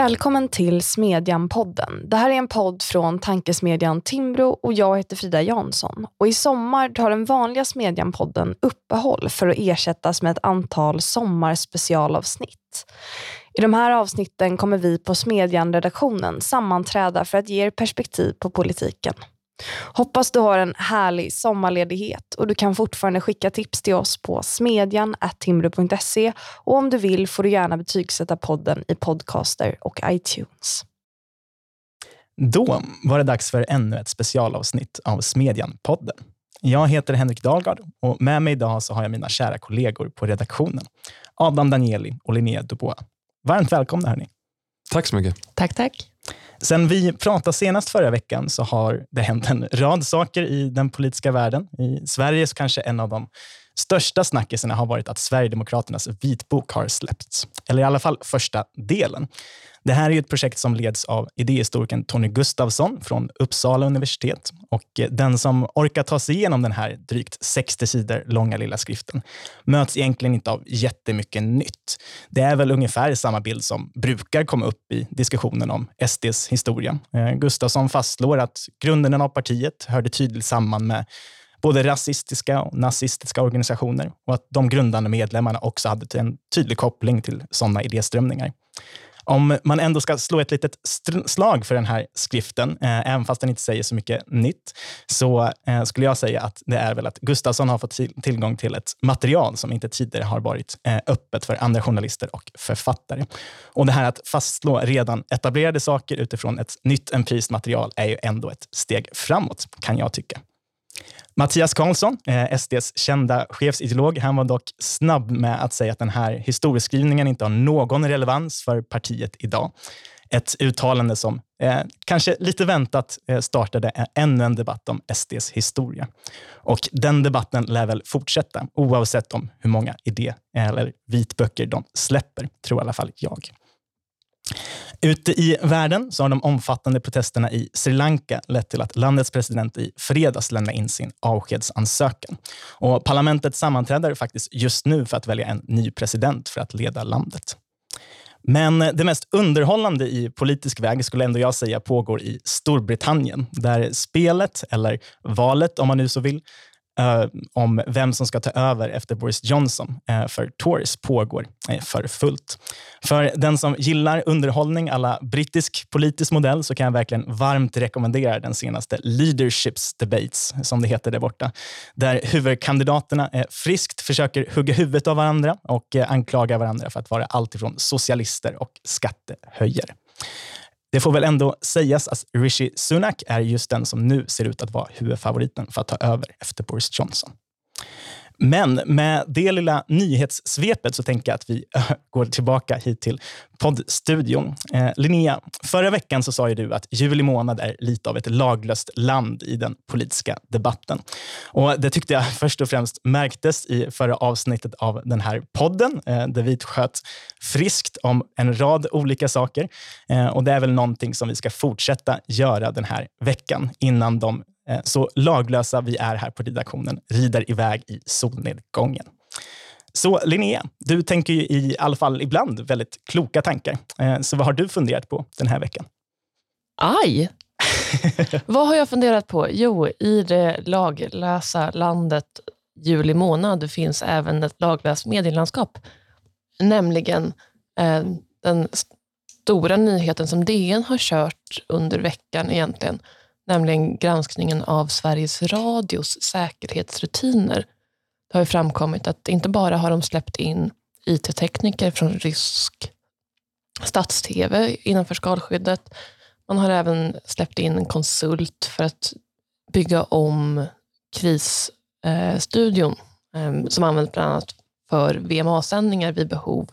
Välkommen till Smedjan-podden. Det här är en podd från tankesmedjan Timbro och jag heter Frida Jansson. Och I sommar tar den vanliga Smedjan-podden uppehåll för att ersättas med ett antal sommarspecialavsnitt. I de här avsnitten kommer vi på Smedjan-redaktionen sammanträda för att ge er perspektiv på politiken. Hoppas du har en härlig sommarledighet och du kan fortfarande skicka tips till oss på smedjan.timbro.se och om du vill får du gärna betygsätta podden i Podcaster och iTunes. Då var det dags för ännu ett specialavsnitt av Smedjan-podden. Jag heter Henrik Dahlgard och med mig idag så har jag mina kära kollegor på redaktionen. Adam Danieli och Linnea Dubois. Varmt välkomna hörni. Tack så mycket. Tack, tack. Sen vi pratade senast förra veckan så har det hänt en rad saker i den politiska världen. I Sverige så kanske en av de största snackisarna har varit att Sverigedemokraternas vitbok har släppts. Eller i alla fall första delen. Det här är ett projekt som leds av idéhistorikern Tony Gustavsson från Uppsala universitet. Och eh, den som orkar ta sig igenom den här drygt 60 sidor långa lilla skriften möts egentligen inte av jättemycket nytt. Det är väl ungefär samma bild som brukar komma upp i diskussionen om SDs historia. Eh, Gustavsson fastslår att grunden av partiet hörde tydligt samman med både rasistiska och nazistiska organisationer och att de grundande medlemmarna också hade en tydlig koppling till sådana idéströmningar. Om man ändå ska slå ett litet slag för den här skriften, eh, även fast den inte säger så mycket nytt, så eh, skulle jag säga att det är väl att Gustafsson har fått tillgång till ett material som inte tidigare har varit eh, öppet för andra journalister och författare. Och det här att fastslå redan etablerade saker utifrån ett nytt empiriskt material är ju ändå ett steg framåt, kan jag tycka. Mattias Karlsson, eh, SDs kända chefsideolog, han var dock snabb med att säga att den här historieskrivningen inte har någon relevans för partiet idag. Ett uttalande som eh, kanske lite väntat eh, startade ännu en debatt om SDs historia. Och den debatten lär väl fortsätta oavsett om hur många idé eller vitböcker de släpper, tror i alla fall jag. Ute i världen så har de omfattande protesterna i Sri Lanka lett till att landets president i fredags lämnade in sin avskedsansökan. Och parlamentet sammanträder faktiskt just nu för att välja en ny president för att leda landet. Men det mest underhållande i politisk väg skulle ändå jag säga pågår i Storbritannien, där spelet, eller valet om man nu så vill, Eh, om vem som ska ta över efter Boris Johnson eh, för Tories pågår eh, för fullt. För den som gillar underhållning alla brittisk politisk modell så kan jag verkligen varmt rekommendera den senaste Leaderships Debates, som det heter där borta, där huvudkandidaterna friskt försöker hugga huvudet av varandra och anklaga varandra för att vara alltifrån socialister och skattehöjare. Det får väl ändå sägas att Rishi Sunak är just den som nu ser ut att vara huvudfavoriten för att ta över efter Boris Johnson. Men med det lilla nyhetssvepet så tänker jag att vi eh, går tillbaka hit till poddstudion. Eh, Linnea, förra veckan så sa ju du att juli månad är lite av ett laglöst land i den politiska debatten. Och Det tyckte jag först och främst märktes i förra avsnittet av den här podden, eh, där vi sköt friskt om en rad olika saker. Eh, och Det är väl någonting som vi ska fortsätta göra den här veckan innan de så laglösa vi är här på redaktionen rider iväg i solnedgången. Så Linnea, du tänker ju i alla fall ibland väldigt kloka tankar. Eh, så vad har du funderat på den här veckan? Aj! vad har jag funderat på? Jo, i det laglösa landet juli månad finns även ett laglöst medielandskap. Nämligen eh, den stora nyheten som DN har kört under veckan egentligen nämligen granskningen av Sveriges Radios säkerhetsrutiner. Det har ju framkommit att inte bara har de släppt in IT-tekniker från rysk stats-tv innanför skalskyddet, man har även släppt in en konsult för att bygga om krisstudion eh, som används bland annat för VMA-sändningar vid behov.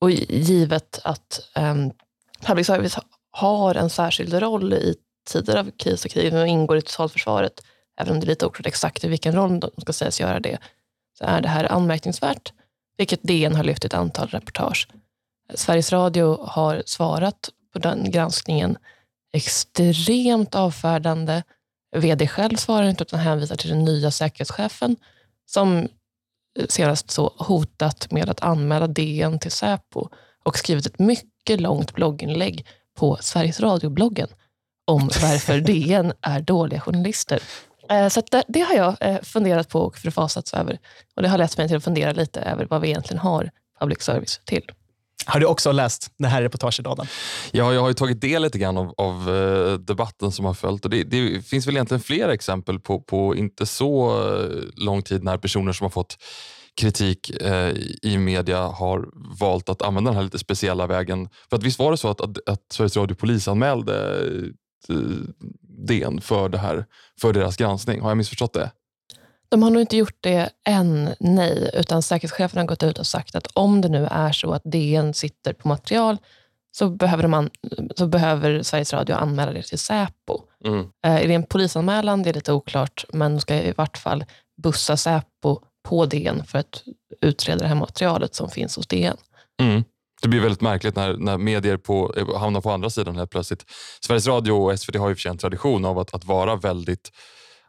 Och givet att eh, public service har en särskild roll i tider av kris och krig och ingår i totalförsvaret, även om det är lite oklart exakt i vilken roll de ska sägas göra det, så är det här anmärkningsvärt, vilket DN har lyft i ett antal reportage. Sveriges Radio har svarat på den granskningen extremt avfärdande. VD själv svarar inte utan hänvisar till den nya säkerhetschefen som senast så hotat med att anmäla DN till Säpo och skrivit ett mycket långt blogginlägg på Sveriges Radio-bloggen om varför DN är dåliga journalister. Eh, så det, det, har jag eh, funderat på och förfasats över. Och det har lett mig till att fundera lite över vad vi egentligen har public service till. Har du också läst det här reportaget, Adam? Ja, jag har ju tagit del lite grann av, av uh, debatten som har följt. Och det, det, finns väl egentligen flera exempel på, på inte så lång tid när personer som har fått kritik uh, i media har valt att använda den här lite speciella vägen. För att Visst var det så att, att, att Sveriges Radio polisanmälde DN för, det här, för deras granskning? Har jag missförstått det? De har nog inte gjort det än, nej. Utan säkerhetschefen har gått ut och sagt att om det nu är så att DN sitter på material så behöver, man, så behöver Sveriges Radio anmäla det till Säpo. Mm. Eh, är det en polisanmälan? Det är lite oklart, men de ska i vart fall bussa Säpo på DN för att utreda det här materialet som finns hos DN. Mm. Det blir väldigt märkligt när, när medier på, eh, hamnar på andra sidan helt plötsligt. Sveriges Radio och SVT har ju för en tradition av att, att vara väldigt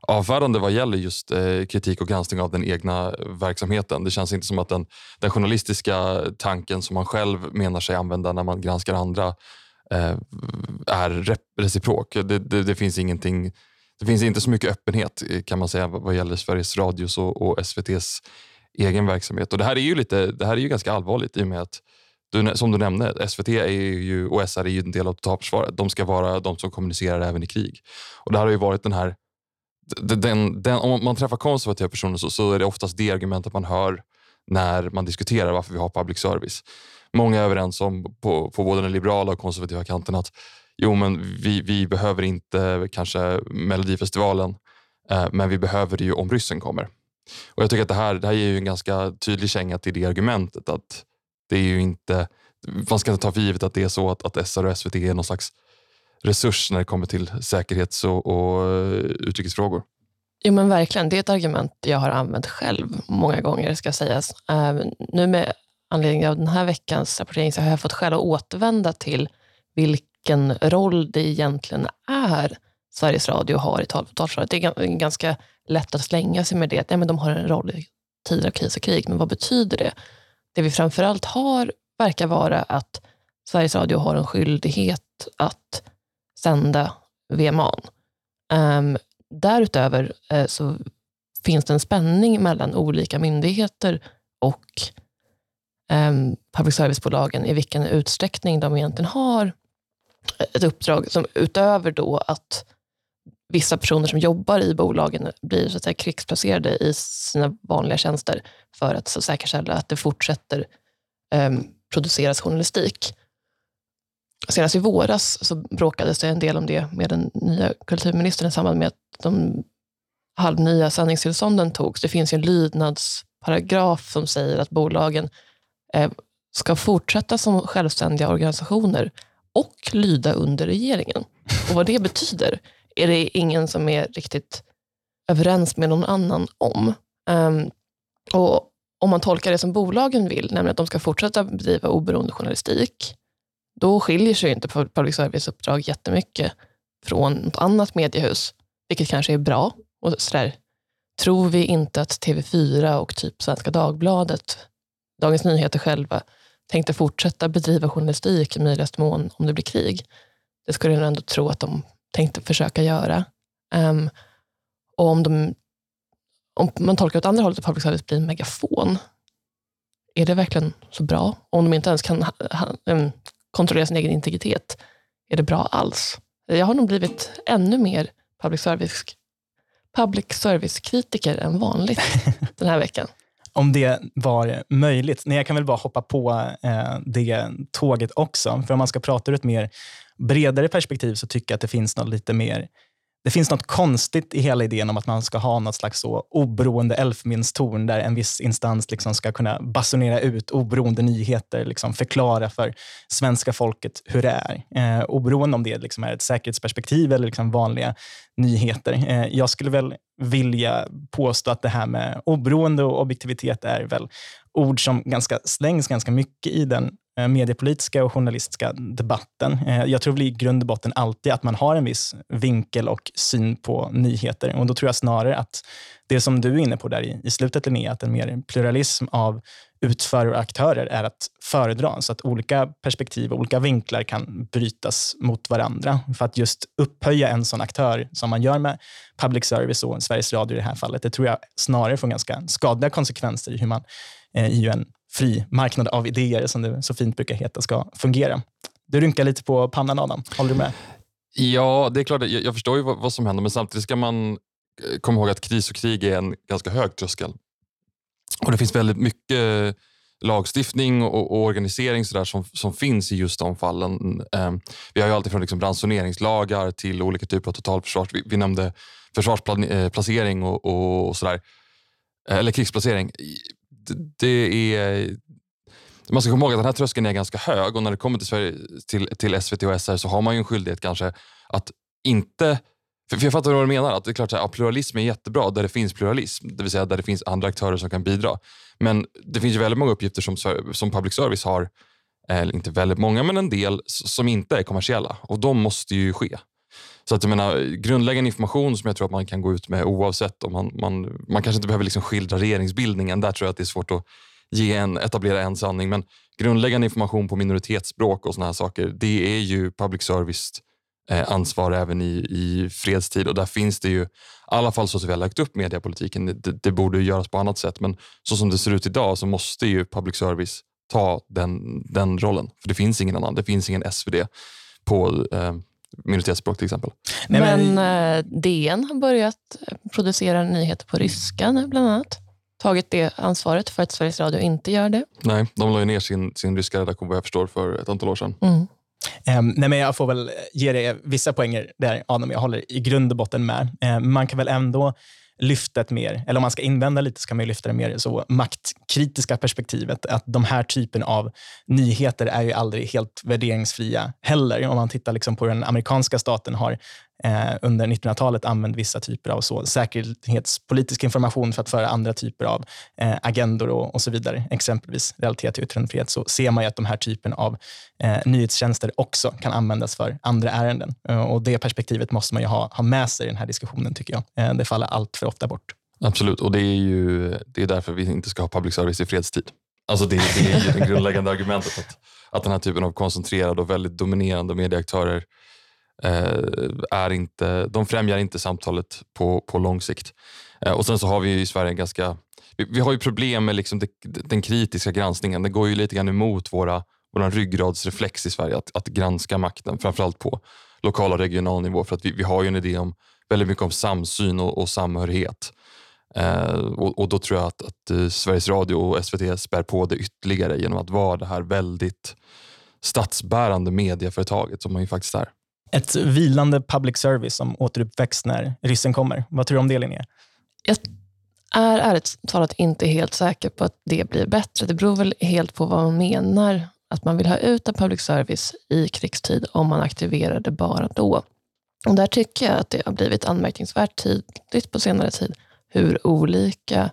avfärdande vad gäller just eh, kritik och granskning av den egna verksamheten. Det känns inte som att den, den journalistiska tanken som man själv menar sig använda när man granskar andra eh, är reciprok. Det, det, det, finns ingenting, det finns inte så mycket öppenhet eh, kan man säga vad gäller Sveriges Radios och, och SVTs egen verksamhet. Och Det här är ju, lite, det här är ju ganska allvarligt i och med att du, som du nämnde, SVT är ju, och SR är ju en del av totalförsvaret. De ska vara de som kommunicerar även i krig. Och Det här har ju varit den här den, den, om man träffar konservativa personer så, så är det oftast det argumentet man hör när man diskuterar varför vi har public service. Många är överens om på, på både den liberala och konservativa kanten att jo, men vi, vi behöver inte kanske Melodifestivalen, eh, men vi behöver det ju om ryssen kommer. Och Jag tycker att det här, det här ger ju en ganska tydlig känga till det argumentet att det är ju inte, man ska inte ta för givet att det är så att, att SR och SVT är någon slags resurs när det kommer till säkerhets och, och eh, utrikesfrågor. Jo men verkligen, det är ett argument jag har använt själv många gånger ska sägas. Uh, nu med anledning av den här veckans rapportering så har jag fått skäl att återvända till vilken roll det egentligen är Sveriges Radio har i totalförsvaret. Det är ganska lätt att slänga sig med det. Ja, men de har en roll i tider av kris och krig, men vad betyder det? Det vi framförallt har verkar vara att Sveriges Radio har en skyldighet att sända VMA. Um, ehm, därutöver uh, så finns det en spänning mellan olika myndigheter och um, public service-bolagen i vilken utsträckning de egentligen har ett uppdrag som utöver då att vissa personer som jobbar i bolagen blir så att säga, krigsplacerade i sina vanliga tjänster för att så säkerställa att det fortsätter um, produceras journalistik. Senast i våras så bråkades det en del om det med den nya kulturministern i samband med att de halvnya sändningstillstånden togs. Det finns en lydnadsparagraf som säger att bolagen eh, ska fortsätta som självständiga organisationer och lyda under regeringen. Och vad det betyder är det ingen som är riktigt överens med någon annan om. Um, och Om man tolkar det som bolagen vill, nämligen att de ska fortsätta bedriva oberoende journalistik, då skiljer sig inte public service-uppdrag jättemycket från något annat mediehus, vilket kanske är bra. Och sådär. Tror vi inte att TV4 och typ Svenska Dagbladet, Dagens Nyheter själva, tänkte fortsätta bedriva journalistik i möjligaste mån om det blir krig? Det skulle jag ändå tro att de tänkte försöka göra. Um, och om, de, om man tolkar åt andra hållet att public service blir en megafon, är det verkligen så bra? Om de inte ens kan ha, um, kontrollera sin egen integritet, är det bra alls? Jag har nog blivit ännu mer public service public service-kritiker än vanligt den här veckan. Om det var möjligt. Nej, jag kan väl bara hoppa på eh, det tåget också. För om man ska prata ur ett mer bredare perspektiv så tycker jag att det finns något lite mer det finns något konstigt i hela idén om att man ska ha något slags så oberoende Elfenbenstorn där en viss instans liksom ska kunna basunera ut oberoende nyheter, liksom förklara för svenska folket hur det är. Eh, oberoende om det liksom är ett säkerhetsperspektiv eller liksom vanliga nyheter. Eh, jag skulle väl vilja påstå att det här med oberoende och objektivitet är väl ord som ganska slängs ganska mycket i den eh, mediepolitiska och journalistiska debatten. Eh, jag tror väl i grund och botten alltid att man har en viss vinkel och syn på nyheter. Och Då tror jag snarare att det som du är inne på där i, slutet, Linnea, att en mer pluralism av utförare och aktörer är att föredra, så att olika perspektiv och olika vinklar kan brytas mot varandra. För att just upphöja en sån aktör som man gör med public service och Sveriges Radio i det här fallet, det tror jag snarare får ganska skadliga konsekvenser i hur man eh, i en fri marknad av idéer, som det så fint brukar heta, ska fungera. Du rynkar lite på pannan Adam, håller du med? Ja, det är klart. Jag, jag förstår ju vad, vad, som händer, men samtidigt ska man eh, komma ihåg att kris och krig är en ganska hög tröskel. Och Det finns väldigt mycket lagstiftning och, och organisering så där som, som finns i just de fallen. Ehm, vi har ju alltid från liksom ransoneringslagar till olika typer av totalförsvar. Vi, vi nämnde försvarsplacering eh, och, och, och sådär. Eller krigsplacering. Det, är man ska komma ihåg att den här tröskeln är ganska hög och när det kommer till, Sverige, till, till SVT och SR så har man ju en skyldighet kanske att inte för jag fattar vad du menar. Att det är klart att pluralism är jättebra där det finns pluralism, det vill säga där det finns andra aktörer som kan bidra. Men det finns ju väldigt många uppgifter som, som public service har, eller inte väldigt många, men en del som inte är kommersiella och de måste ju ske. Så att jag menar, grundläggande information som jag tror att man kan gå ut med oavsett om man, man, man kanske inte behöver liksom skildra regeringsbildningen. Där tror jag att det är svårt att ge en, etablera en sanning. Men grundläggande information på minoritetsspråk och såna här saker, det är ju public service eh, ansvar även i, i fredstid. Och där finns det ju, i alla fall så som vi har lagt upp mediepolitiken, det, det borde göras på annat sätt. Men så som det ser ut idag så måste ju public service ta den, den rollen. För det finns ingen annan. Det finns ingen SvD på eh, minoritetsspråk till exempel. men, men eh, DN har börjat producera nyheter på ryska nu bland annat tagit det ansvaret för att Sveriges Radio inte gör det. Nej, de la ju ner sin, sin ryska redaktion vad jag förstår för ett antal år sedan. Mm. Um, nej men jag får väl ge dig vissa poänger där, Adam. Jag håller i grund och botten med. Um, man kan väl ändå lyftet mer, eller om man ska invända lite, så kan man lyfta det mer så maktkritiska perspektivet. Att de här typen av nyheter är ju aldrig helt värderingsfria heller. Om man tittar liksom på den amerikanska staten har eh, under 1900-talet använt vissa typer av så, säkerhetspolitisk information för att föra andra typer av eh, agendor och, och, så vidare, exempelvis relaterat till yttrandefrihet, så ser man ju att de här typen av eh, nyhetstjänster också kan användas för andra ärenden. Eh, och Det perspektivet måste man ju ha, ha med sig i den här diskussionen, tycker jag. Eh, det faller allt för ofta bort. Absolut, och det är ju det är därför vi inte ska ha public service i fredstid. Alltså det, det är ju det grundläggande argumentet att, att den här typen av koncentrerade och väldigt dominerande medieaktörer Eh, Eh, är inte, de främjar inte samtalet på, på lång sikt. Eh, och Sen så har vi i Sverige ganska vi, vi har ju problem med liksom det, den kritiska granskningen. Det går ju lite grann emot våra, vår ryggradsreflex i Sverige att, att granska makten, framförallt på lokal och regional nivå. För att vi, vi har ju en idé om väldigt mycket om samsyn och, och samhörighet. Eh, och, och, Då tror jag att, att eh, Sveriges Radio och SVT spär på det ytterligare genom att vara det här väldigt statsbärande medieföretaget som man ju faktiskt är ett vilande public service som återuppväcks när ryssen kommer. Vad tror du om det, Linnea? Jag är ärligt talat inte helt säker på att det blir bättre. Det beror väl helt på vad man menar att man vill ha ut en public service i krigstid om man aktiverar det bara då. Och där tycker jag att det har blivit anmärkningsvärt tydligt på senare tid hur olika,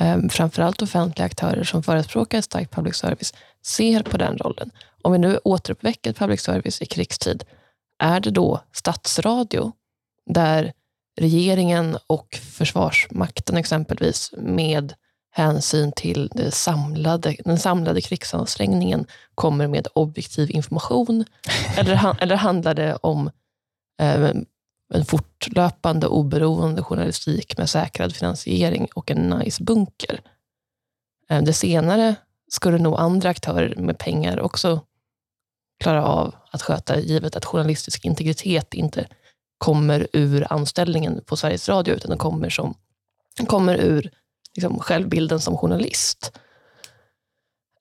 eh, framförallt offentliga aktörer som förespråkar ett starkt public service, ser på den rollen. Om vi nu återuppväcker public service i krigstid, är det då statsradio där regeringen och Försvarsmakten exempelvis med hänsyn till det samlade, den samlade krigsansträngningen kommer med objektiv information? eller, eller handlar det om eh, en fortlöpande oberoende journalistik med säkrad finansiering och en nice bunker? Eh, det senare skulle nog andra aktörer med pengar också klara av att sköta, givet att journalistisk integritet inte kommer ur anställningen på Sveriges Radio, utan den kommer, som, kommer ur liksom, självbilden som journalist.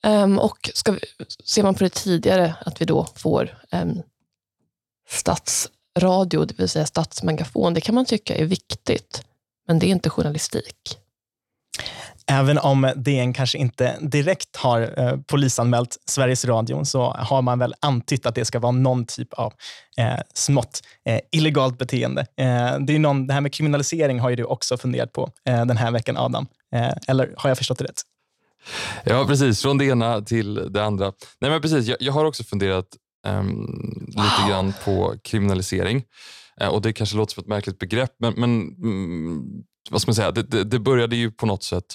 Um, och ska vi, ser man på det tidigare, att vi då får um, statsradio, det vill säga statsmegafon, det kan man tycka är viktigt, men det är inte journalistik. Även om DN kanske inte direkt har eh, polisanmält Sveriges Radio så har man väl antytt att det ska vara någon typ av eh, smått eh, illegalt beteende. Eh, det, är någon, det här med kriminalisering har ju du också funderat på eh, den här veckan, Adam. Eh, eller har jag förstått det rätt? Ja, precis. Från det ena till det andra. Nej, men precis. Jag, jag har också funderat um, lite grann på kriminalisering. Eh, och Det kanske låter som ett märkligt begrepp, men, men mm, vad ska man säga, det, det, det, började ju på något sätt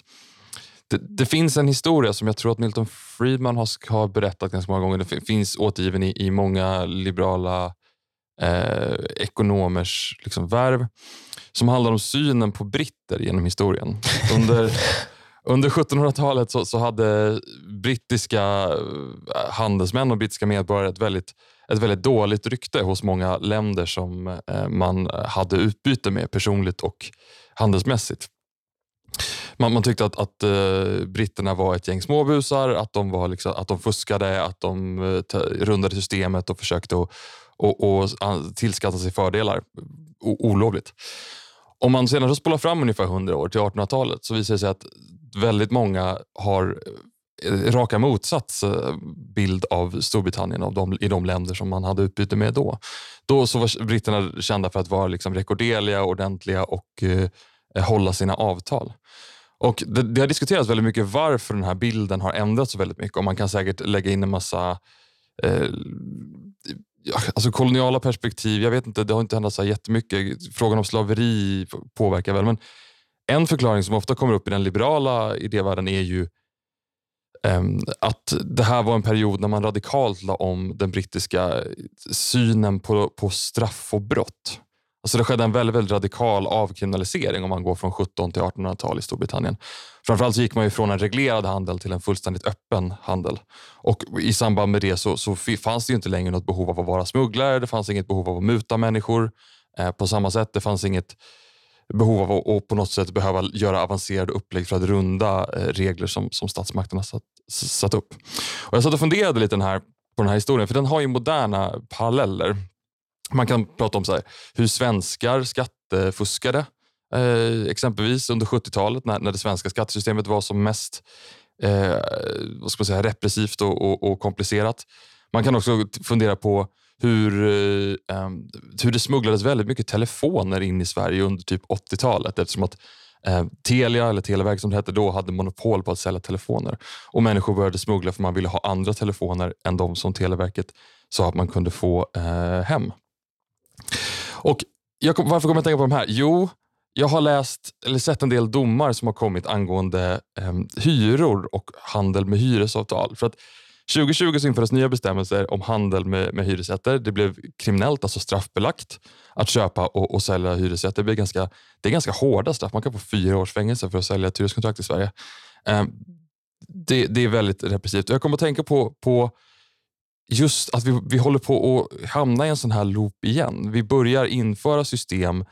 det, det, finns en historia som jag tror att Milton Friedman har, har berättat ganska många gånger. Det finns återgiven i, i många liberala eh, ekonomers liksom, värv som handlar om synen på britter genom historien. Under, under 1700-talet så, så, hade brittiska eh, handelsmän och brittiska medborgare ett väldigt, ett väldigt dåligt rykte hos många länder som eh, man hade utbyte med personligt och handelsmässigt. Man, man tyckte att, att uh, britterna var ett gäng småbusar, att de, var liksom, att de fuskade, att de uh, rundade systemet och försökte att och, och tillskatta sig fördelar o, olovligt. Om man sedan spolar fram ungefär 100 år till 1800-talet så visar det sig att väldigt många har Eh, raka motsats eh, bild av Storbritannien av de, i de länder som man hade utbyte med då. Då så var britterna kända för att vara liksom rekorderliga, ordentliga och eh, hålla sina avtal. Och det, det, har diskuterats väldigt mycket varför den här bilden har ändrats så väldigt mycket och man kan säkert lägga in en massa eh, alltså koloniala perspektiv. Jag vet inte, det har inte hänt så jättemycket. Frågan om slaveri påverkar väl, men en förklaring som ofta kommer upp i den liberala idévärlden är ju Ehm, att det här var en period när man radikalt la om den brittiska synen på, på straff och brott. Alltså det skedde en väldigt, väldigt radikal avkriminalisering om man går från 17 till 1800-tal i Storbritannien. Framförallt så gick man ju från en reglerad handel till en fullständigt öppen handel. Och I samband med det så, så fanns det inte längre något behov av att vara smugglare. Det fanns inget behov av att muta människor eh, på samma sätt. Det fanns inget behov av att, att på något sätt behöva göra avancerade upplägg för att runda eh, regler som, som statsmakterna satt, satt upp. Och jag satt och funderade lite här, på den här historien, för den har ju moderna paralleller. Man kan prata om så här, hur svenskar skattefuskade. Eh, exempelvis under 70-talet när, när det svenska skattesystemet var som mest eh, vad ska man säga, repressivt och, och, och, komplicerat. Man kan också fundera på hur, eh, eh, hur det smugglades väldigt mycket telefoner in i Sverige under typ 80-talet eftersom att eh, Telia, eller Televerket som det hette då, hade monopol på att sälja telefoner. Och Människor började smuggla för man ville ha andra telefoner än de som Televerket sa att man kunde få eh, hem. Och jag, varför kommer jag att tänka på de här? Jo, jag har läst eller sett en del domar som har kommit angående eh, hyror och handel med hyresavtal. För att 2020 så infördes nya bestämmelser om handel med, med hyresrätter. Det blev kriminellt, alltså straffbelagt, att köpa och, och sälja hyresrätter. Det, blir ganska, det är ganska hårda straff. Man kan få fyra års fängelse för att sälja ett hyreskontrakt i Sverige. Eh, det, det, är väldigt repressivt. Jag kommer att tänka på, på just att vi, vi håller på att hamna i en sån här loop igen. Vi börjar införa system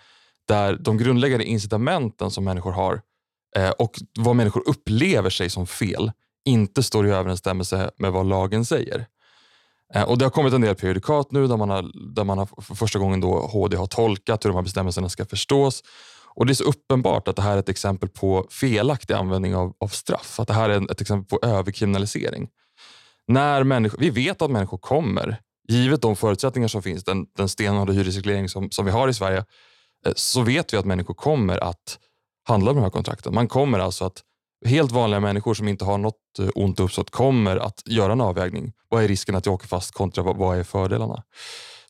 där de grundläggande incitamenten som människor har eh, och vad människor upplever sig som fel inte står i överensstämmelse med vad lagen säger. Eh, och Det har kommit en del prejudikat nu där man, har, där man har för första gången då HD har tolkat hur de här bestämmelserna ska förstås. Och Det är så uppenbart att det här är ett exempel på felaktig användning av, av straff. Att det här är ett exempel på överkriminalisering. När människor, vi vet att människor kommer, givet de förutsättningar som finns, den, den stenhårda hyresreglering som, som vi har i Sverige, eh, så vet vi att människor kommer att handla med de här kontrakten. Man kommer alltså att, helt vanliga människor som inte har något eh, ont uppsåt kommer att göra en avvägning. Vad är risken att jag åker fast kontra vad, vad är fördelarna?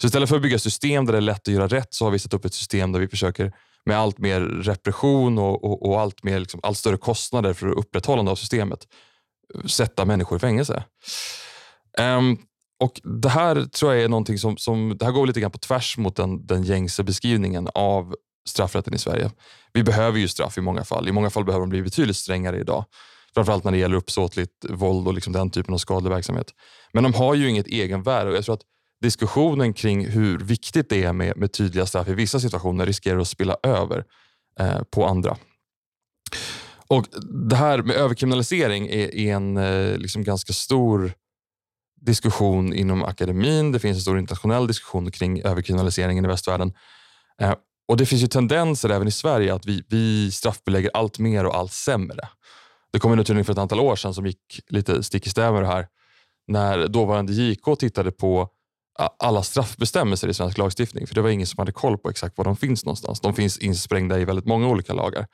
Så istället för att bygga system där det är lätt att göra rätt så har vi satt upp ett system där vi försöker med allt mer repression och, och, och allt, mer, liksom, allt större kostnader för upprätthållande av systemet eh, sätta människor i fängelse. Um, och Det här tror jag är någonting som, som det här går lite grann på tvärs mot den, den gängse beskrivningen av straffrätten i Sverige. Vi behöver ju straff i många fall. I många fall behöver de bli betydligt strängare idag. Framförallt när det gäller uppsåtligt våld och liksom den typen av skadlig verksamhet. Men de har ju inget egenvärde och jag tror att diskussionen kring hur viktigt det är med, med tydliga straff i vissa situationer riskerar att spilla över eh, på andra. Och Det här med överkriminalisering är, är en eh, liksom ganska stor diskussion inom akademin. Det finns en stor internationell diskussion kring överkriminaliseringen i västvärlden. Eh, och Det finns ju tendenser även i Sverige att vi, vi straffbelägger allt mer och allt sämre. Det kom en utredning för ett antal år sedan som gick lite stick i stäv med det här. När dåvarande JK tittade på alla straffbestämmelser i svensk lagstiftning. För det var ingen som hade koll på exakt var de finns någonstans. De finns insprängda i väldigt många olika lagar.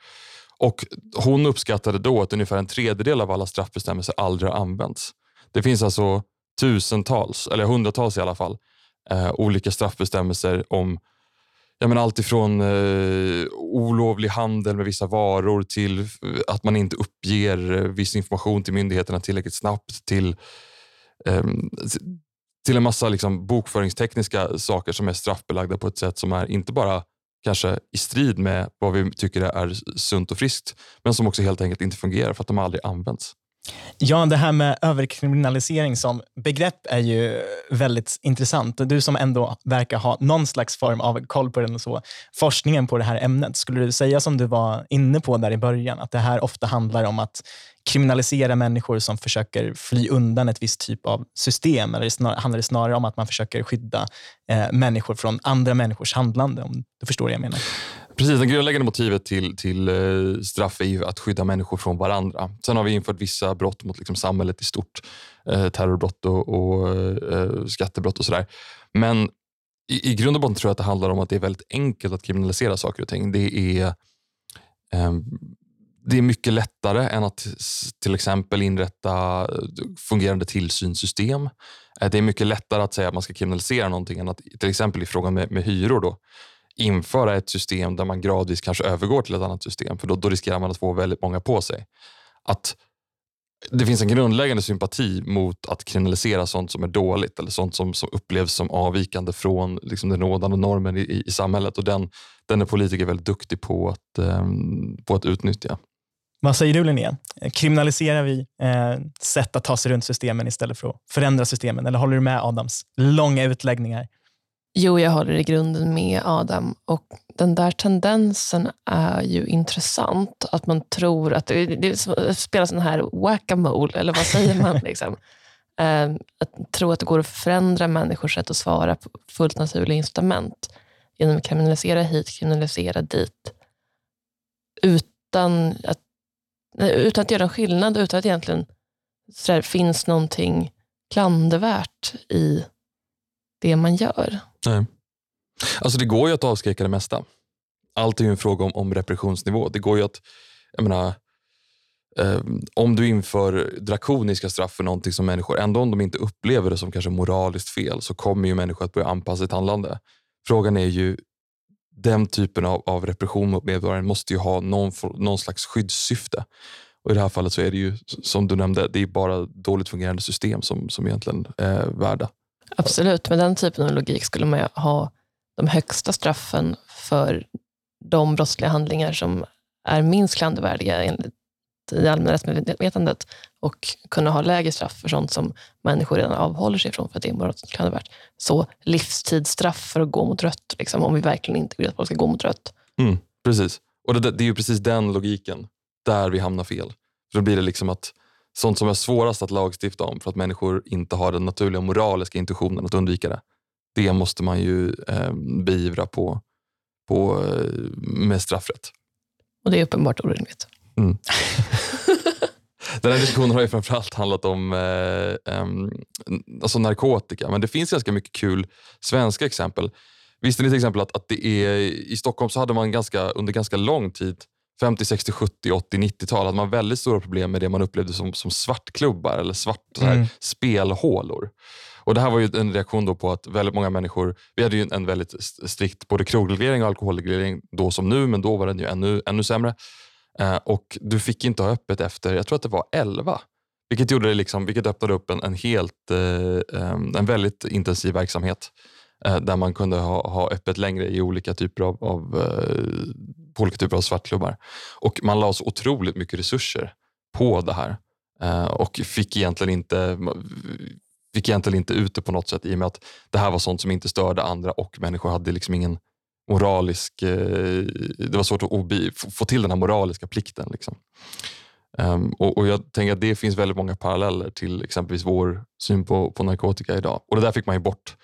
Och Hon uppskattade då att ungefär en tredjedel av alla straffbestämmelser aldrig har använts. Det finns alltså tusentals, eller hundratals i alla fall, eh, olika straffbestämmelser om ja, men allt ifrån eh, olovlig handel med vissa varor till eh, att man inte uppger eh, viss information till myndigheterna tillräckligt snabbt till, eh, till en massa liksom, bokföringstekniska saker som är straffbelagda på ett sätt som är inte bara kanske i strid med vad vi tycker är sunt och friskt, men som också helt enkelt inte fungerar för att de aldrig används. Ja, det här med överkriminalisering som begrepp är ju väldigt intressant. Du som ändå verkar ha någon slags form av koll på den och så, forskningen på det här ämnet. Skulle du säga som du var inne på där i början, att det här ofta handlar om att kriminalisera människor som försöker fly undan ett visst typ av system? Eller snar, handlar det snarare om att man försöker skydda eh, människor från andra människors handlande? Om du förstår vad jag menar. Precis, det grundläggande motivet till, till eh, straff är ju att skydda människor från varandra. Sen har vi infört vissa brott mot liksom samhället i stort. Eh, terrorbrott och, och eh, skattebrott och sådär. Men i, i grund och botten tror jag att det handlar om att det är väldigt enkelt att kriminalisera saker och ting. Det är, eh, det är mycket lättare än att till exempel inrätta eh, fungerande tillsynssystem. Eh, det är mycket lättare att säga att man ska kriminalisera någonting än att till exempel i frågan med, med hyror då, införa ett system där man gradvis kanske övergår till ett annat system. För då, då riskerar man att få väldigt många på sig. Att det finns en grundläggande sympati mot att kriminalisera sånt som är dåligt eller sånt som, som upplevs som avvikande från liksom, den rådande normen i, i, i samhället. Och den, den är politiker väldigt duktig på att, eh, på att utnyttja. Vad säger du Linnea? Kriminaliserar vi eh, sätt att ta sig runt systemen istället för att förändra systemen? Eller håller du med Adams långa utläggningar? Jo, jag håller i grunden med Adam. Och Den där tendensen är ju intressant. Att man tror att det, det spelar sån här whack-a-mole, eller vad säger man? liksom. Eh, att tro att det går att förändra människors sätt att svara på fullt naturliga incitament genom att kriminalisera hit, kriminalisera dit. Utan att, utan att göra en skillnad, utan att egentligen så där, finns någonting klandervärt i det man gör. Nej. Alltså det går ju att avskräcka det mesta. Allt är ju en fråga om, om repressionsnivå. Det går ju att, jag menar, eh, om du inför drakoniska straff för någonting som människor, ändå om de inte upplever det som kanske moraliskt fel, så kommer ju människor att börja anpassa sitt handlande. Frågan är ju, den typen av, av repression mot medborgaren måste ju ha någon, någon slags skyddssyfte. Och I det här fallet så är det ju, som du nämnde, det är bara dåligt fungerande system som, som egentligen eh, är värda Absolut, med den typen av logik skulle man ju ha de högsta straffen för de brottsliga handlingar som är minst klandervärdiga enligt det allmänna rättsmedvetandet och kunna ha lägre straff för sånt som människor redan avhåller sig från för att det är moraliskt klandervärt. Så livstidsstraff för att gå mot rött, liksom, om vi verkligen inte vill att folk ska gå mot rött. Mm, precis. Och det, det är ju precis den logiken där vi hamnar fel. För då blir det liksom att sånt som är svårast att lagstifta om för att människor inte har den naturliga moraliska intuitionen att undvika det. Det måste man ju eh, beivra på, på, eh, med straffrätt. Och det är uppenbart orimligt. Mm. Den här diskussionen har ju framförallt handlat om eh, eh, alltså narkotika, men det finns ganska mycket kul svenska exempel. Visste ni till exempel att, att det är, i Stockholm så hade man ganska, under ganska lång tid 50, 60, 70, 80, 90-tal hade man väldigt stora problem med det man upplevde som, som svartklubbar eller svart, här, mm. spelhålor. Och Det här var ju en reaktion då på att väldigt många människor, vi hade ju en väldigt strikt både krogreglering och alkoholreglering då som nu, men då var den ju ännu, ännu sämre. Eh, och Du fick inte ha öppet efter, jag tror att det var 11. Vilket, gjorde det liksom, vilket öppnade upp en, en, helt, eh, en väldigt intensiv verksamhet eh, där man kunde ha, ha öppet längre i olika typer av, av eh, på olika typer av svartklubbar. Och man la så otroligt mycket resurser på det här eh, och fick egentligen inte fick egentligen inte ut det på något sätt i och med att det här var sånt som inte störde andra och människor hade liksom ingen moralisk... Eh, det var svårt att få till den här moraliska plikten. Liksom. Um, och, och, Jag tänker att det finns väldigt många paralleller till exempelvis vår syn på, på narkotika idag. Och Det där fick man ju bort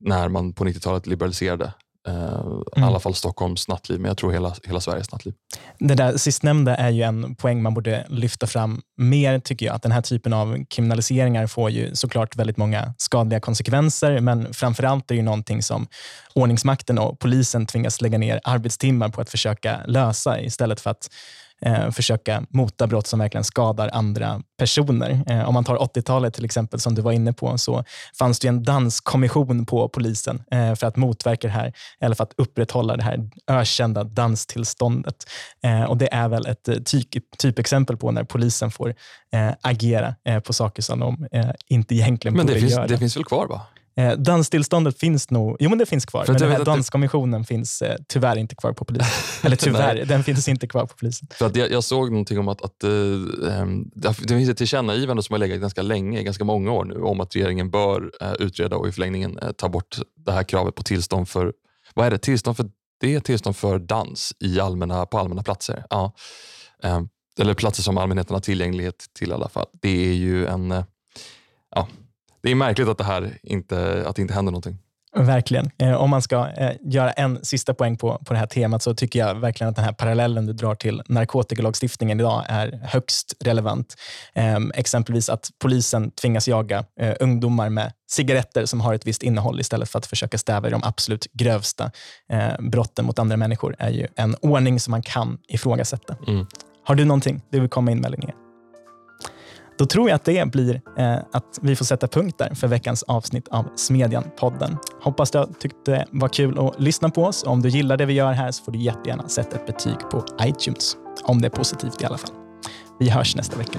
när man på 90-talet liberaliserade Uh, mm. I alla fall Stockholms nattliv, men jag tror hela, hela Sveriges nattliv. Det där sistnämnda är ju en poäng man borde lyfta fram mer, tycker jag. Att den här typen av kriminaliseringar får ju såklart väldigt många skadliga konsekvenser, men framförallt är det ju någonting som ordningsmakten och polisen tvingas lägga ner arbetstimmar på att försöka lösa istället för att eh, försöka mota brott som verkligen skadar andra personer. Eh, om man tar 80-talet till exempel, som du var inne på, så fanns det en danskommission på polisen eh, för att motverka det här, eller för att upprätthålla det här ökända danstillståndet. Eh, och Det är väl ett typ, typexempel på när polisen får eh, agera eh, på saker som de inte egentligen Men borde finns, göra. det finns väl kvar? va? Eh, danstillståndet finns nog, jo men det finns kvar, För men den här danskommissionen finns eh, tyvärr inte kvar på polisen. Eller tyvärr, den finns inte kvar på polisen. För att jag, jag såg någonting om att, att eh, ehm, det det finns ett tillkännagivande som har legat ganska länge, ganska många år nu, om att regeringen bör eh, utreda och i förlängningen eh, ta bort det här kravet på tillstånd för, vad är det, tillstånd för det är tillstånd för dans i allmänna, på allmänna platser. Ja. Ehm, eller platser som allmänheten har tillgänglighet till i alla fall. Det är ju en, eh, ja, det är märkligt att det här inte, att inte händer någonting. Verkligen. Eh, om man ska eh, göra en sista poäng på, på det här temat så tycker jag verkligen att den här parallellen du drar till narkotikalagstiftningen idag är högst relevant. Eh, exempelvis att polisen tvingas jaga eh, ungdomar med cigaretter som har ett visst innehåll istället för att försöka stävja de absolut grövsta eh, brotten mot andra människor är ju en ordning som man kan ifrågasätta. Mm. Har du någonting du vill komma in med, Linnea? Då tror jag att det blir eh, att vi får sätta punkt där för veckans avsnitt av Smedjan-podden. Hoppas du tyckte det var kul att lyssna på oss. Om du gillar det vi gör här så får du jättegärna sätta ett betyg på iTunes. Om det är positivt i alla fall. Vi hörs nästa vecka.